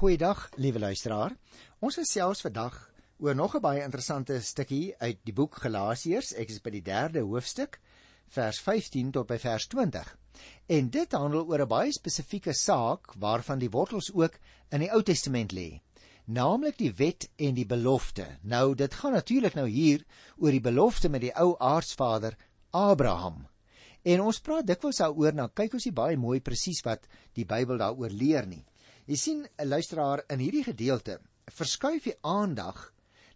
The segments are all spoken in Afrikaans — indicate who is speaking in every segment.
Speaker 1: Goeiedag, liewe luisteraar. Ons gesels vandag oor nog 'n baie interessante stukkie uit die boek Galasiërs. Ek is by die 3de hoofstuk, vers 15 tot by vers 20. En dit handel oor 'n baie spesifieke saak waarvan die wortels ook in die Ou Testament lê, naamlik die wet en die belofte. Nou, dit gaan natuurlik nou hier oor die belofte met die ou aardsvader Abraham. En ons praat dikwels daaroor, nou kyk ons nie baie mooi presies wat die Bybel daaroor leer nie. Jy sien 'n luisteraar in hierdie gedeelte verskuif die aandag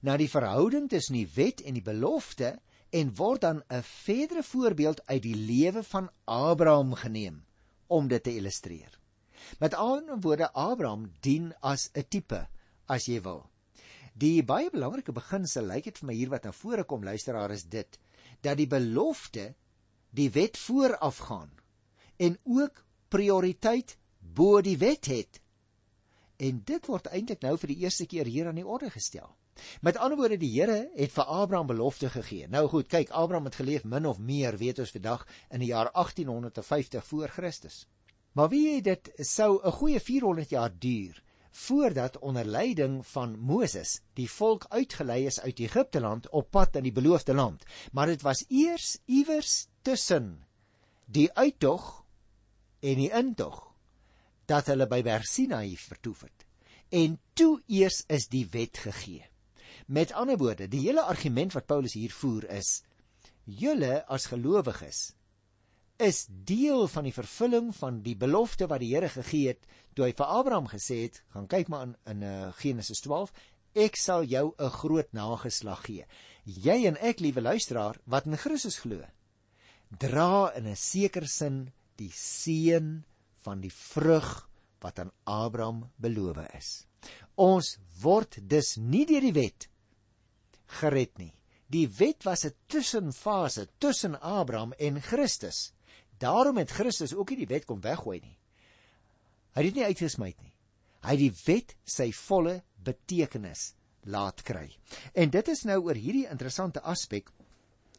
Speaker 1: na die verhouding tussen die wet en die belofte en word dan 'n verdere voorbeeld uit die lewe van Abraham geneem om dit te illustreer. Met ander woorde Abraham dien as 'n tipe as jy wil. Die baie belangrike beginsel lyk dit vir my hier wat na vore kom luisteraar is dit dat die belofte die wet voorafgaan en ook prioriteit bo die wet het En dit word eintlik nou vir die eerste keer hier aan die orde gestel. Met ander woorde, die Here het vir Abraham belofte gegee. Nou goed, kyk, Abraham het geleef min of meer, weet ons vandag, in die jaar 1850 voor Christus. Maar wie weet dit sou 'n goeie 400 jaar duur voordat onder leiding van Moses die volk uitgelei is uit Egipte land op pad in die beloofde land. Maar dit was eers iewers tussen die uittog en die intog dat hulle by Versinai vertoef het. En toe eers is die wet gegee. Met ander woorde, die hele argument wat Paulus hier voer is: julle as gelowiges is deel van die vervulling van die belofte wat die Here gegee het toe hy vir Abraham gesê het, gaan kyk maar in in uh, Genesis 12, ek sal jou 'n groot nageslag gee. Jy en ek, liewe luisteraar, wat in Christus glo, dra in 'n sekere sin die seën van die vrug wat aan Abraham beloof is. Ons word dus nie deur die wet gered nie. Die wet was 'n tussenfase tussen Abraham en Christus. Daarom het Christus ook nie die wet kom weggooi nie. Hy het dit nie uitgesmy nie. Hy het die wet sy volle betekenis laat kry. En dit is nou oor hierdie interessante aspek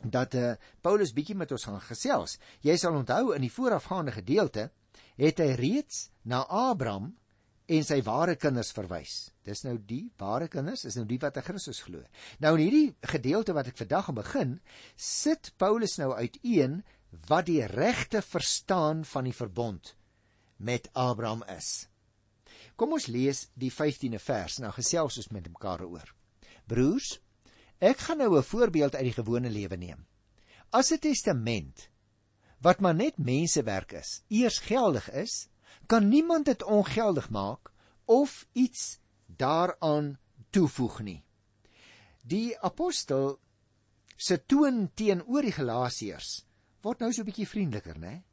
Speaker 1: dat uh, Paulus bietjie met ons gaan gesels. Jy sal onthou in die voorafgaande gedeelte het hy reeds na Abraham en sy ware kinders verwys. Dis nou die ware kinders, is nou die wat in Christus glo. Nou in hierdie gedeelte wat ek vandag gaan begin, sit Paulus nou uiteen wat die regte verstaan van die verbond met Abraham is. Kom ons lees die 15de vers. Nou gesels ons met mekaar oor. Broers, ek gaan nou 'n voorbeeld uit die gewone lewe neem. As 'n testament wat maar net mensewerk is, eers geldig is, kan niemand dit ongeldig maak of iets daaraan toevoeg nie. Die apostel se toon teenoor die Galasiërs word nou so 'n bietjie vriendeliker, né?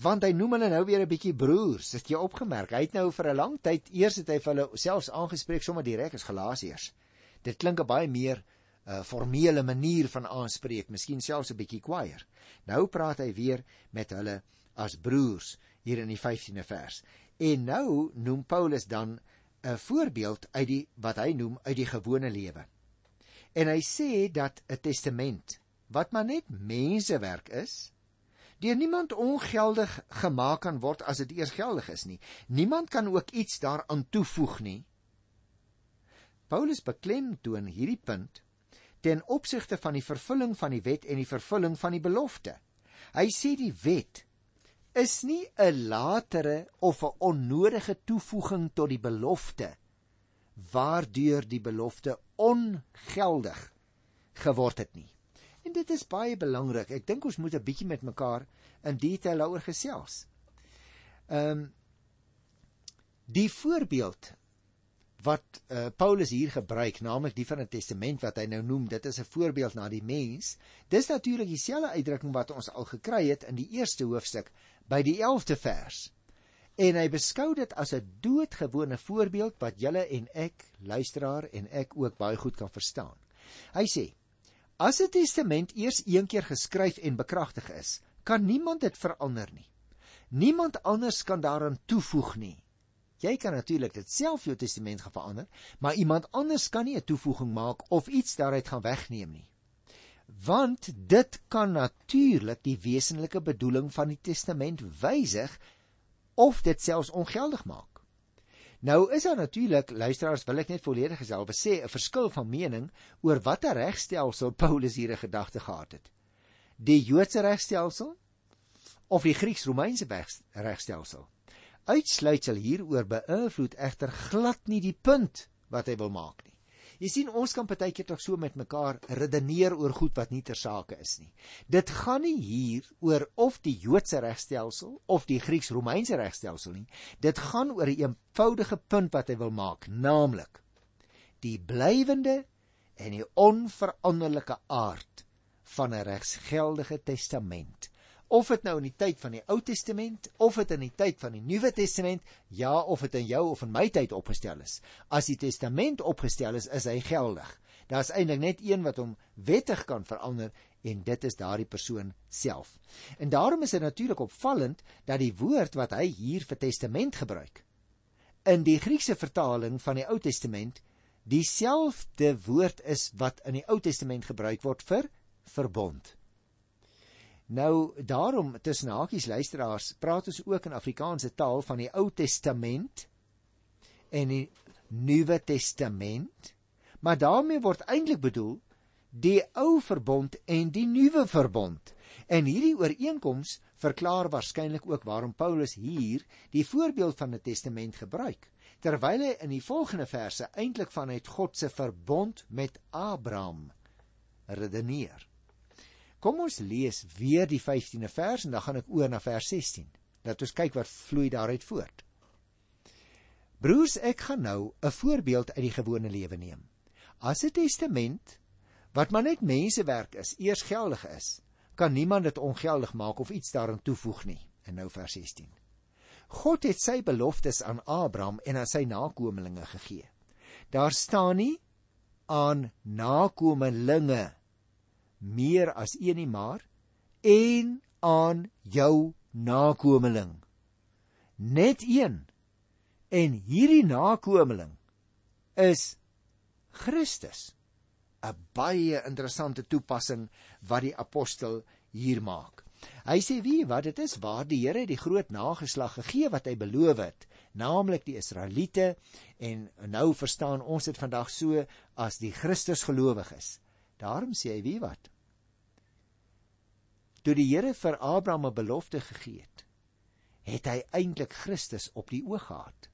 Speaker 1: Want hy noem hulle nou weer 'n bietjie broers. Het jy opgemerk? Hy het nou vir 'n lang tyd eers het hy vir hulle selfs aangespreek sommer direk as Galasiërs. Dit klink baie meer uh, formele manier van aanspreek, miskien selfs 'n bietjie kwaier. Nou praat hy weer met hulle as broers hier in die 15de vers. En nou noem Paulus dan 'n voorbeeld uit die wat hy noem uit die gewone lewe. En hy sê dat 'n testament wat maar net mensewerk is, deur niemand ongeldig gemaak kan word as dit eers geldig is nie. Niemand kan ook iets daaraan toevoeg nie. Paulus beklemtoon hierdie punt ten opsigte van die vervulling van die wet en die vervulling van die belofte. Hy sê die wet is nie 'n latere of 'n onnodige toevoeging tot die belofte waardeur die belofte ongeldig geword het nie. En dit is baie belangrik. Ek dink ons moet 'n bietjie met mekaar in detail daaroor gesels. Ehm um, die voorbeeld wat uh, Paulus hier gebruik, naamlik die van 'n testament wat hy nou noem, dit is 'n voorbeeld na die mens. Dis natuurlik dieselfde uitdrukking wat ons al gekry het in die eerste hoofstuk by die 11de vers. En hy beskou dit as 'n doodgewone voorbeeld wat julle en ek, luisteraar en ek ook baie goed kan verstaan. Hy sê: As 'n testament eers een keer geskryf en bekragtig is, kan niemand dit verander nie. Niemand anders kan daaraan toevoeg nie. Jy kan natuurlik dit self jou testament gaan verander, maar iemand anders kan nie 'n toevoeging maak of iets daaruit gaan wegneem nie. Want dit kan natuurlik die wesenlike bedoeling van die testament wysig of dit selfs ongeldig maak. Nou is daar natuurlik luisteraars wil ek net volledig geself sê 'n verskil van mening oor watter regstelsel Paulus hier 'n gedagte gehad het. Die Joodse regstelsel of die Grieks-Romeinse regstelsel. Uitsluitsel hieroor beïnvloed egter glad nie die punt wat hy wil maak nie. Jy sien ons kan partykeer tog so met mekaar redeneer oor goed wat nie ter sake is nie. Dit gaan nie hier oor of die Joodse regstelsel of die Grieks-Romeinse regstelsel nie. Dit gaan oor 'n eenvoudige punt wat hy wil maak, naamlik die blywende en die onveranderlike aard van 'n regsgeldige testament of dit nou in die tyd van die Ou Testament of dit in die tyd van die Nuwe Testament, ja of dit in jou of in my tyd opgestel is. As die testament opgestel is, is hy geldig. Daar's eintlik net een wat hom wettig kan verander en dit is daardie persoon self. En daarom is dit natuurlik opvallend dat die woord wat hy hier vir testament gebruik in die Griekse vertaling van die Ou Testament dieselfde woord is wat in die Ou Testament gebruik word vir verbond. Nou daarom tussen hakies luisteraars praat ons ook in Afrikaanse taal van die Ou Testament en die Nuwe Testament. Maar daarmee word eintlik bedoel die ou verbond en die nuwe verbond. En hierdie ooreenkoms verklaar waarskynlik ook waarom Paulus hier die voorbeeld van 'n testament gebruik, terwyl hy in die volgende verse eintlik vanuit God se verbond met Abraham redeneer. Kom ons lees weer die 15de vers en dan gaan ek oor na vers 16. Laat ons kyk wat vloei daaruit voort. Broers, ek gaan nou 'n voorbeeld uit die gewone lewe neem. As 'n testament wat maar net mensewerk is, eers geldig is, kan niemand dit ongeldig maak of iets daaraan toevoeg nie. En nou vers 16. God het sy beloftes aan Abraham en aan sy nakommelinge gegee. Daar staan nie aan nakommelinge meer as een nie maar en aan jou nakomeling. Net een. En hierdie nakomeling is Christus. 'n baie interessante toepassing wat die apostel hier maak. Hy sê wie wat dit is waar die Here die groot nageslag gegee wat hy beloof het naamlik die Israeliete en nou verstaan ons dit vandag so as die Christus gelowiges Daarom sê hy, wie wat? Toe die Here vir Abraham 'n belofte gegee het, het hy eintlik Christus op die oog gehad.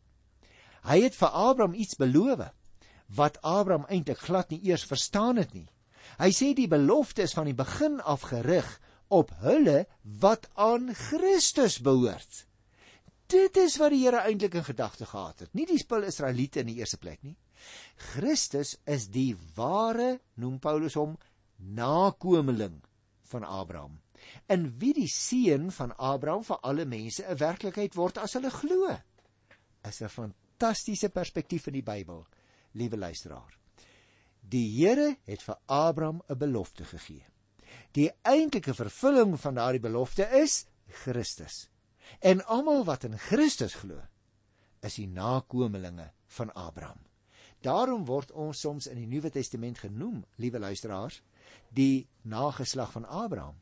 Speaker 1: Hy het vir Abraham iets beloof wat Abraham eintlik glad nie eers verstaan het nie. Hy sê die belofte is van die begin af gerig op hulle wat aan Christus behoort. Dit is wat die Here eintlik in gedagte gehad het, nie die spul Israeliete in die eerste plek nie. Christus is die ware, noem Paulus hom, nakomeling van Abraham. In wie die seun van Abraham vir alle mense 'n werklikheid word as hulle glo. Is 'n fantastiese perspektief in die Bybel, liewe luisteraar. Die Here het vir Abraham 'n belofte gegee. Die eintlike vervulling van daardie belofte is Christus. En almal wat in Christus glo, is die nakommelinge van Abraham. Daarom word ons soms in die Nuwe Testament genoem, liewe luisteraars, die nageslag van Abraham.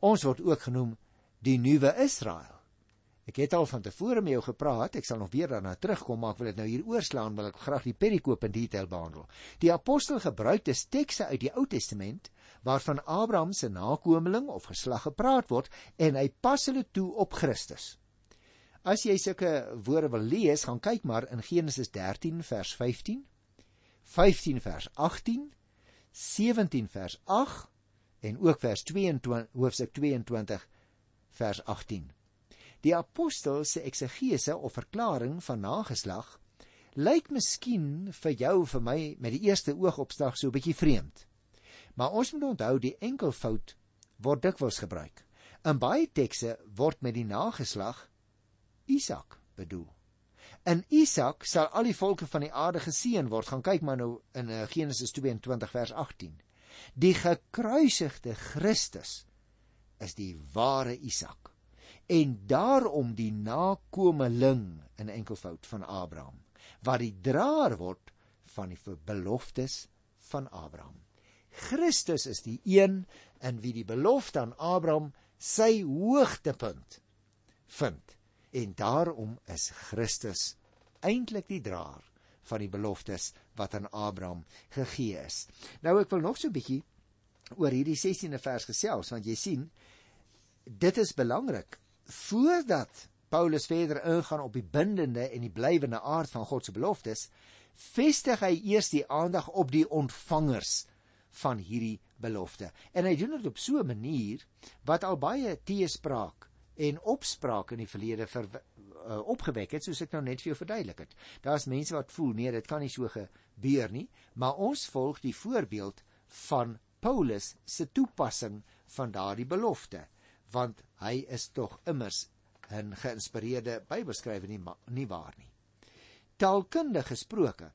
Speaker 1: Ons word ook genoem die nuwe Israel. Ek het al van tevore met jou gepraat, ek sal nog weer daarna terugkom, maar ek wil dit nou hier oorslaan, wil ek graag die perikoop in detail behandel. Die apostel gebruik dus tekste uit die Ou Testament waarvan Abraham se nakomeling of geslag gepraat word en hy pas hulle toe op Christus. As jy sulke woorde wil lees, gaan kyk maar in Genesis 13 vers 15, 15 vers 18, 17 vers 8 en ook vers 22 hoofstuk 22 vers 18. Die apostel se eksegese of verklaring van nageslag lyk miskien vir jou vir my met die eerste oogopslag so 'n bietjie vreemd. Maar ons moet onthou die enkelvoud word dikwels gebruik. In baie tekste word met die nageslag Isak bedoel. In Isak sal al die volke van die aarde geseën word. Gaan kyk maar nou in eh, Genesis 22 vers 18. Die gekruisigde Christus is die ware Isak en daarom die nakomeling in enkelvoud van Abraham wat die draer word van die beloftes van Abraham. Christus is die een in wie die belofte aan Abraham sy hoogtepunt vind en daarom is Christus eintlik die draer van die beloftes wat aan Abraham gegee is. Nou ek wil nog so 'n bietjie oor hierdie 16de vers gesels want jy sien dit is belangrik voordat Paulus verder ingaan op die bindende en die blywende aard van God se beloftes vestig hy eers die aandag op die ontvangers van hierdie belofte. En hy doen dit op so 'n manier wat al baie teespraak en opspraak in die verlede vir uh, opgewek het, soos ek nou net vir jou verduidelik het. Daar's mense wat voel nee, dit kan nie so gebeur nie, maar ons volg die voorbeeld van Paulus se toepassing van daardie belofte, want hy is tog immers 'n geïnspireerde Bybelskrywer nie, nie waar nie. Taalkundig gesproke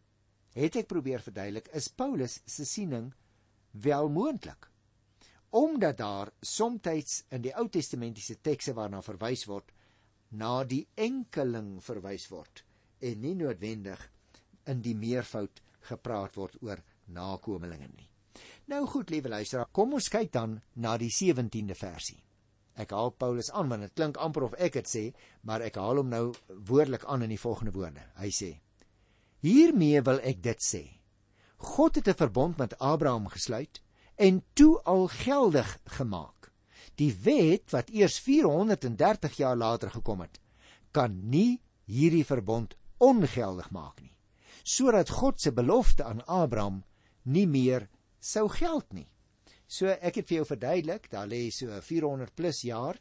Speaker 1: het ek probeer verduidelik is Paulus se siening wel moontlik omdat daar soms in die Ou Testamentiese tekste waarna verwys word na die enkeling verwys word en nie noodwendig in die meervoud gepraat word oor nakommelinge nie. Nou goed, liewe luisteraar, kom ons kyk dan na die 17de versie. Ek haal Paulus aan want dit klink amper of ek dit sê, maar ek haal hom nou woordelik aan in die volgende woorde. Hy sê: Hiermee wil ek dit sê. God het 'n verbond met Abraham gesluit en toe al geldig gemaak. Die wet wat eers 430 jaar later gekom het, kan nie hierdie verbond ongeldig maak nie, sodat God se belofte aan Abraham nie meer sou geld nie. So ek het vir jou verduidelik, daar lê so 400 plus jaar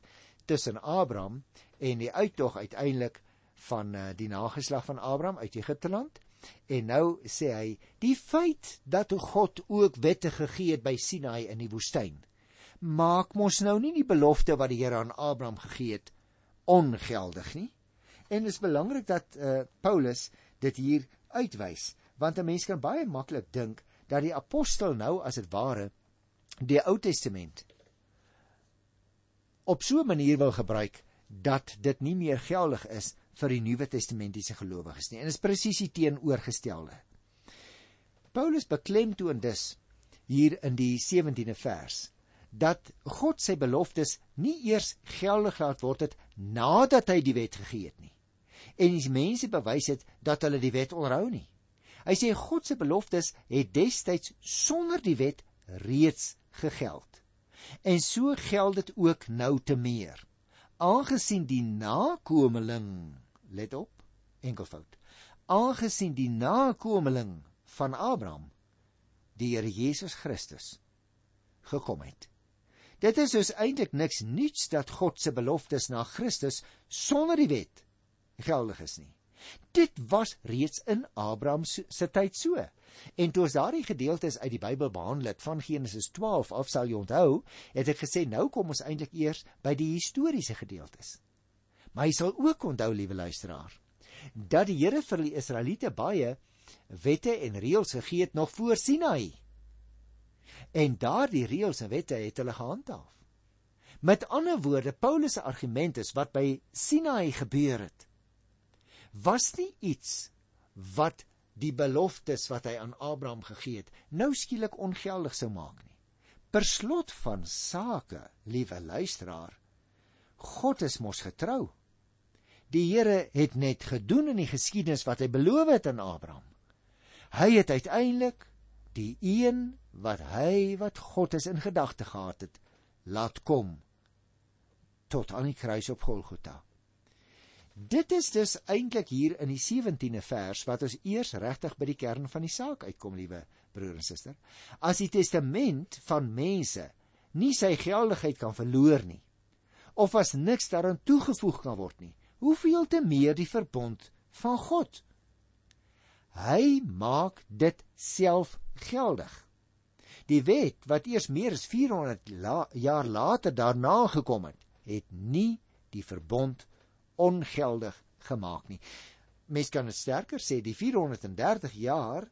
Speaker 1: tussen Abraham en die uittog uiteindelik van uh, die nageslag van Abraham uit Egipte land. En nou sê hy, die feit dat God ook wette gegee het by Sinai in die woestyn, maak mos nou nie die belofte wat die Here aan Abraham gegee het ongeldig nie. En dit is belangrik dat uh, Paulus dit hier uitwys, want 'n mens kan baie maklik dink dat die apostel nou as dit ware die Ou Testament op so 'n manier wil gebruik dat dit nie meer geldig is vir die Nuwe Testamentiese gelowiges nie. En dit is presies die teenoorgestelde. Paulus beklemtoon dus hier in die 17de vers dat God sy beloftes nie eers geldig laat word het nadat hy die wet gegee het nie. En die mense bewys het dat hulle die wet onhou nie. Hy sê God se beloftes het destyds sonder die wet reeds gegeld. En so geld dit ook nou te meer. Aangesien die nakomeling let op, enkelvoud. Aangesien die nakomeling van Abraham die Here Jesus Christus gekom het. Dit is dus eintlik niks nuuts dat God se beloftes na Christus sonder die wet geldig is nie. Dit was reeds in Abraham se tyd so. En toe ons daardie gedeeltes uit die Bybel behandel het van Genesis 12 af sal jy onthou, het ek gesê nou kom ons eintlik eers by die historiese gedeeltes. Maar jy sal ook onthou, liewe luisteraar, dat die Here vir die Israeliete baie wette en reëls gegee het nog voor Sinai. En daardie reëls en wette het hulle gehandhaaf. Met ander woorde, Paulus se argument is wat by Sinai gebeur het, was nie iets wat die beloftes wat hy aan Abraham gegee het, nou skielik ongeldig sou maak nie. Per slot van sake, liewe luisteraar, God is mos getrou. Die Here het net gedoen in die geskiedenis wat hy beloof het aan Abraham. Hy het uiteindelik die een wat hy wat God is in gedagte gehad het, laat kom tot aan die kruis op Golgotha. Dit is dus eintlik hier in die 17de vers wat ons eers regtig by die kern van die saak uitkom, liewe broer en suster. As die testament van mense nie sy geldigheid kan verloor nie, of as niks daaraan toegevoeg kan word nie, hoeveel te meer die verbond van God. Hy maak dit self geldig. Die wet wat eers meer as 400 la jaar later daarna gekom het, het nie die verbond ongeldig gemaak nie. Mens kan dit sterker sê, die 430 jaar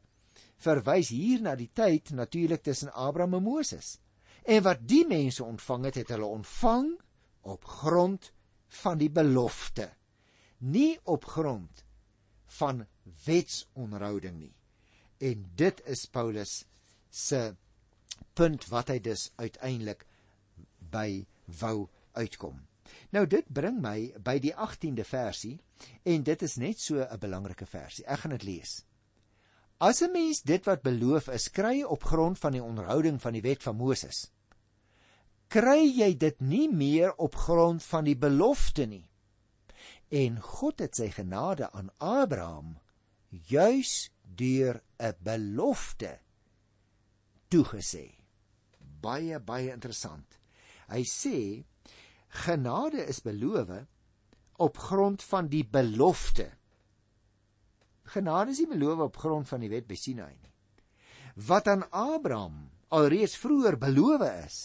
Speaker 1: verwys hier na die tyd natuurlik tussen Abraham en Moses. En wat die mense ontvang het, het hulle ontvang op grond van die belofte nie op grond van wetsonhouding nie. En dit is Paulus se punt wat hy dus uiteindelik by wou uitkom. Nou dit bring my by die 18de versie en dit is net so 'n belangrike versie. Ek gaan dit lees. As 'n mens dit wat beloof is kry op grond van die onderhouding van die wet van Moses, kry jy dit nie meer op grond van die belofte nie. En God het sy genade aan Abraham juis deur 'n belofte toegesê. Baie baie interessant. Hy sê genade is beloof op grond van die belofte. Genade is nie beloof op grond van die wet by Sinai nie. Wat aan Abraham alreeds vroeër beloof is,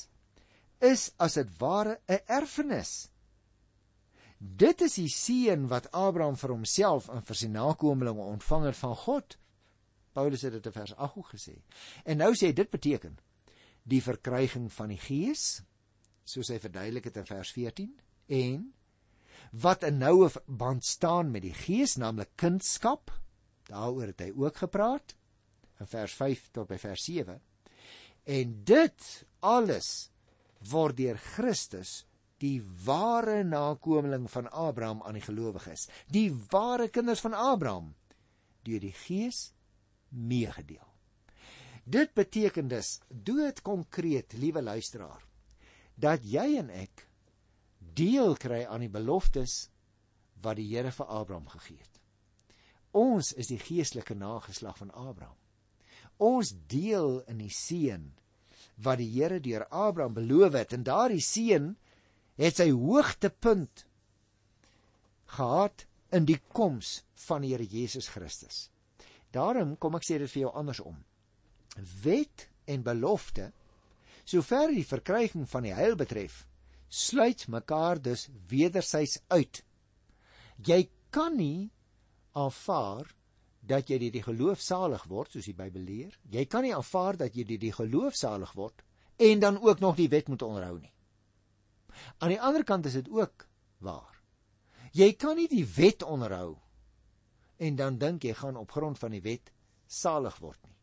Speaker 1: is as dit ware 'n erfenis. Dit is die seën wat Abraham vir homself en vir sy nakommelinge ontvang het van God. Paulus het dit in vers 8 ook gesê. En nou sê dit beteken die verkryging van die Gees, soos hy verduidelik het in vers 14, en wat 'n noue band staan met die Gees, naamlik kindskap, daaroor het hy ook gepraat in vers 5 tot by vers 7. En dit alles word deur Christus die ware nakomeling van Abraham aan die gelowiges, die ware kinders van Abraham deur die Gees meegedeel. Dit beteken dus dood konkreet, liewe luisteraar, dat jy en ek deel kry aan die beloftes wat die Here vir Abraham gegee het. Ons is die geestelike nageslag van Abraham. Ons deel in die seën wat die Here deur Abraham beloof het en daardie seën het sy hoogtepunt gehad in die koms van die Here Jesus Christus. Daarom kom ek sê dit vir jou andersom. Wet en belofte, sover die verkryging van die heil betref, sluit mekaar dus wederzijds uit. Jy kan nie aanvaar dat jy deur die geloof salig word soos die Bybel leer. Jy kan nie aanvaar dat jy deur die geloof salig word en dan ook nog die wet moet onderhou nie. Aan die ander kant is dit ook waar. Jy kan nie die wet onderhou en dan dink jy gaan op grond van die wet salig word nie.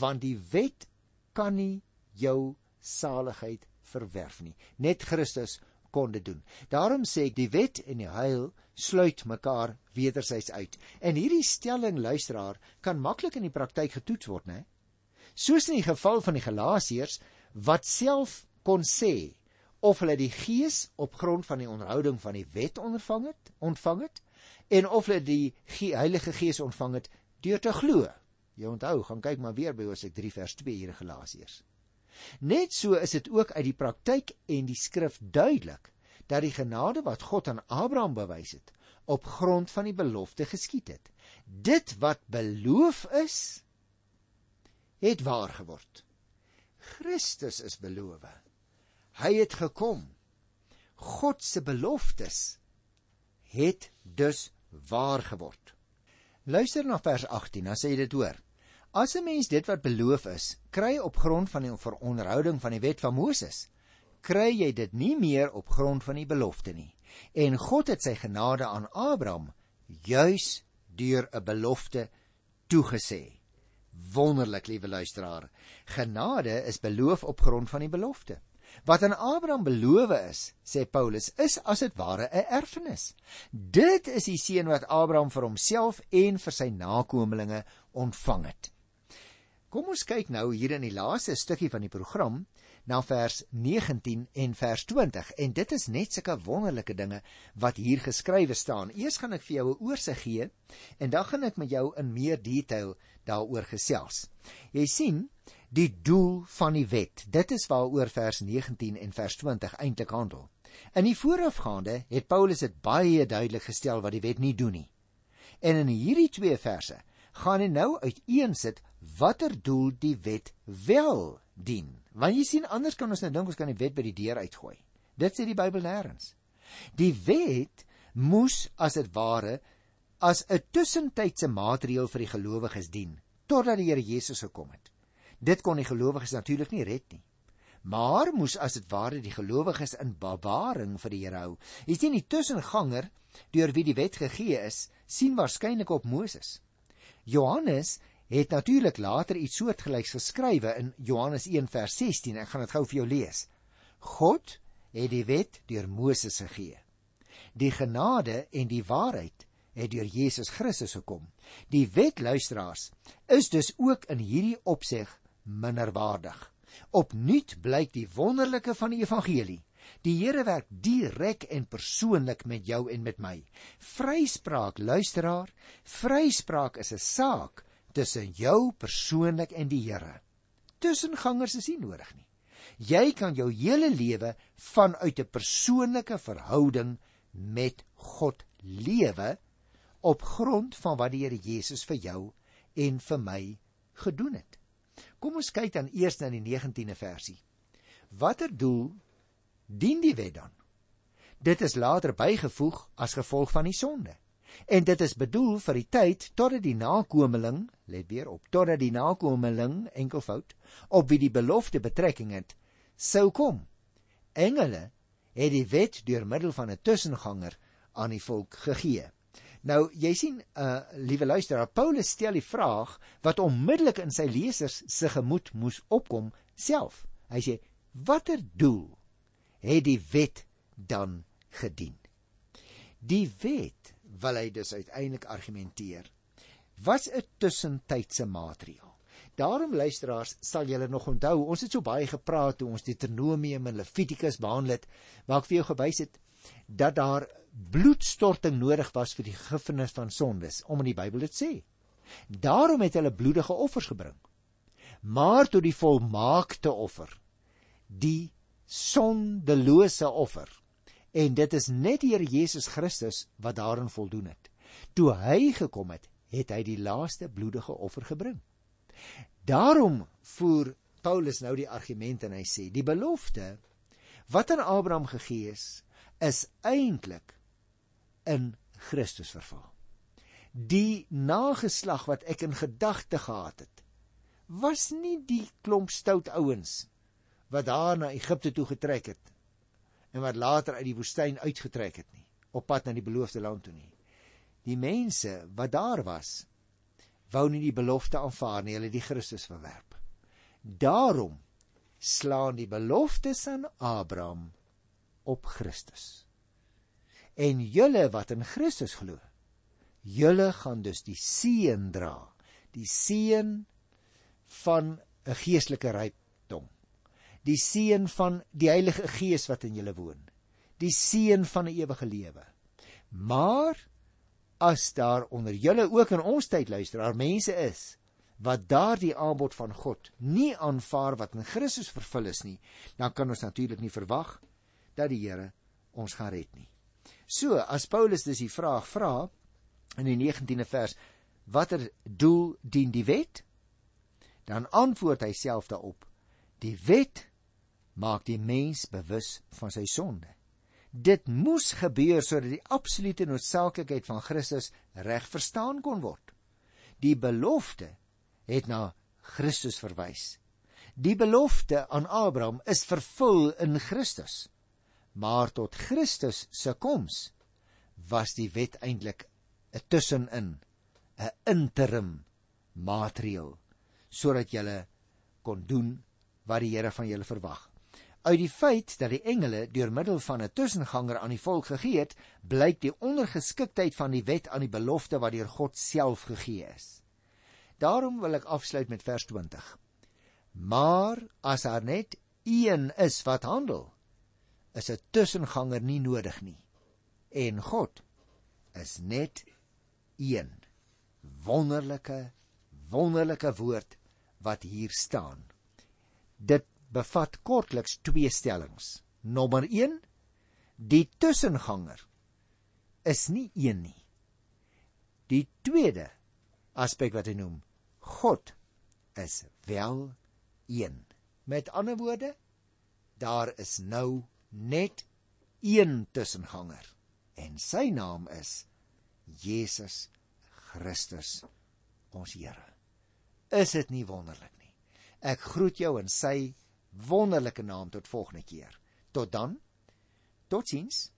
Speaker 1: Want die wet kan nie jou saligheid verwerf nie. Net Christus kon dit doen. Daarom sê ek die wet en die heil sluit mekaar wederzijds uit. En hierdie stelling luisteraar kan maklik in die praktyk getoets word, né? Soos in die geval van die Galasiërs wat self kon sê of hulle die gees op grond van die onderhouding van die wet ontvang het, ontvang het en of hulle die Heilige Gees ontvang het deur te glo. Jy onthou, gaan kyk maar weer by Hosea 3 vers 2 hier in Galasiërs. Net so is dit ook uit die praktyk en die skrif duidelik dat die genade wat God aan Abraham bewys het op grond van die belofte geskied het. Dit wat beloof is, het waar geword. Christus is beloof. Hy het gekom. God se beloftes het dus waar geword. Luister na vers 18, dan sê jy dit hoor. As 'n mens dit wat beloof is, kry op grond van die veronderhouding van die wet van Moses, kry jy dit nie meer op grond van die belofte nie. En God het sy genade aan Abraham juis deur 'n belofte toegesê. Wonderlik, liewe luisteraar. Genade is beloof op grond van die belofte. Wat aan Abraham beloof is, sê Paulus, is as dit ware 'n erfenis. Dit is die seën wat Abraham vir homself en vir sy nakommelinge ontvang het. Kom ons kyk nou hier in die laaste stukkie van die program na vers 19 en vers 20 en dit is net sulke wonderlike dinge wat hier geskrywe staan. Eers gaan ek vir jou 'n oorsig gee en dan gaan ek met jou in meer detail daaroor gesels. Jy sien, die doel van die wet. Dit is waaroor vers 19 en vers 20 eintlik handel. In die voorafgaande het Paulus dit baie duidelik gestel wat die wet nie doen nie. En in hierdie twee verse gaan hy nou uiteensit watter doel die wet wel dien. Want jy sien anders kan ons nou dink ons kan die wet by die deur uitgooi. Dit sê die Bybel nêrens. Die wet moes as dit ware as 'n tussentydse maatreël vir die gelowiges dien totdat die Here Jesus gekom het. Dit kon die gelowiges natuurlik nie red nie. Maar moes as dit ware die gelowiges in bewaring vir die Here hou. Jy sien die tussenganger deur wie die wet gegee is, sien waarskynlik op Moses. Johannes het natuurlik later iets soortgelyks geskrywe in Johannes 1 vers 16. Ek gaan dit gou vir jou lees. God het die wet deur Moses gegee. Die genade en die waarheid het deur Jesus Christus gekom. Die wet luisteraars is dus ook in hierdie opseg minderwaardig. Opnuut blyk die wonderlike van die evangelie. Die Here werk direk en persoonlik met jou en met my. Vryspraak, luisteraar, vryspraak is 'n saak tussen jou persoonlik en die Here. Tussengangers is nie nodig nie. Jy kan jou hele lewe vanuit 'n persoonlike verhouding met God lewe op grond van wat die Here Jesus vir jou en vir my gedoen het. Kom ons kyk dan eers na die 19de versie. Watter doel dien die wet dan? Dit is later bygevoeg as gevolg van die sonde. En dit is bedoel vir die tyd totdat die nakomeling, let weer op, totdat die nakomeling enkelvoud op wie die belofte betrekking het, sou kom. Engele het die wet deur middel van 'n tussenganger aan die volk gegee. Nou, jy sien, uh liewe luisteraar, Paulus stel die vraag wat onmiddellik in sy lesers se gemoed moes opkom self. Hy sê: "Watter doel het die wet dan gedien?" Die wet, wil hy dus uiteindelik argumenteer, was 'n tussentydse maatreël. Daarom luisteraars, sal julle nog onthou, ons het so baie gepraat toe ons Deuteronomium en Levitikus behandel het, waar ek vir jou gewys het dat daar bloedstorting nodig was vir die vergifnis van sondes, om in die Bybel dit sê. Daarom het hulle bloedige offers gebring. Maar tot die volmaakte offer, die sondelose offer. En dit is net die Here Jesus Christus wat daarin voldoen het. Toe hy gekom het, het hy die laaste bloedige offer gebring. Daarom voer Paulus nou die argument en hy sê die belofte wat aan Abraham gegee is, is eintlik in Christus verval. Die nageslag wat ek in gedagte gehad het, was nie die klomp stout ouens wat daar na Egipte toe getrek het en wat later uit die woestyn uitgetrek het nie, op pad na die beloofde land toe nie. Die mense wat daar was, wou nie die belofte aanvaar nie, hulle die Christus verwerp. Daarom slaan die beloftes aan Abraham op Christus en julle wat in Christus glo julle gaan dus die seën dra die seën van 'n geestelike rykdom die seën van die Heilige Gees wat in julle woon. Die seën van 'n ewige lewe. Maar as daar onder julle ook in ons tyd luisteraar mense is wat daardie aanbod van God nie aanvaar wat in Christus vervul is nie dan kan ons natuurlik nie verwag dat die Here ons gaan red nie. So, as Paulus dus die vraag vra in die 19de vers, watter doel dien die wet? Dan antwoord hy self daarop: Die wet maak die mens bewus van sy sonde. Dit moes gebeur sodat die absolute noodsaaklikheid van Christus reg verstaan kon word. Die belofte het na Christus verwys. Die belofte aan Abraham is vervul in Christus maar tot Christus se koms was die wet eintlik 'n tussenin 'n interim maatreël sodat jy kon doen wat die Here van julle verwag. Uit die feit dat die engele deur middel van 'n tussenganger aan die volk gegee het, blyk die ondergeskiktheid van die wet aan die belofte wat deur God self gegee is. Daarom wil ek afsluit met vers 20. Maar as daar net een is wat handel, is 'n tussenganger nie nodig nie. En God is net een wonderlike wonderlike woord wat hier staan. Dit bevat kortliks twee stellings. Nommer 1: Die tussenganger is nie een nie. Die tweede aspek wat hy noem, God is wel een. Met ander woorde, daar is nou net een tussenganger en sy naam is Jesus Christus ons Here. Is dit nie wonderlik nie? Ek groet jou in sy wonderlike naam tot volgende keer. Tot dan. Totsiens.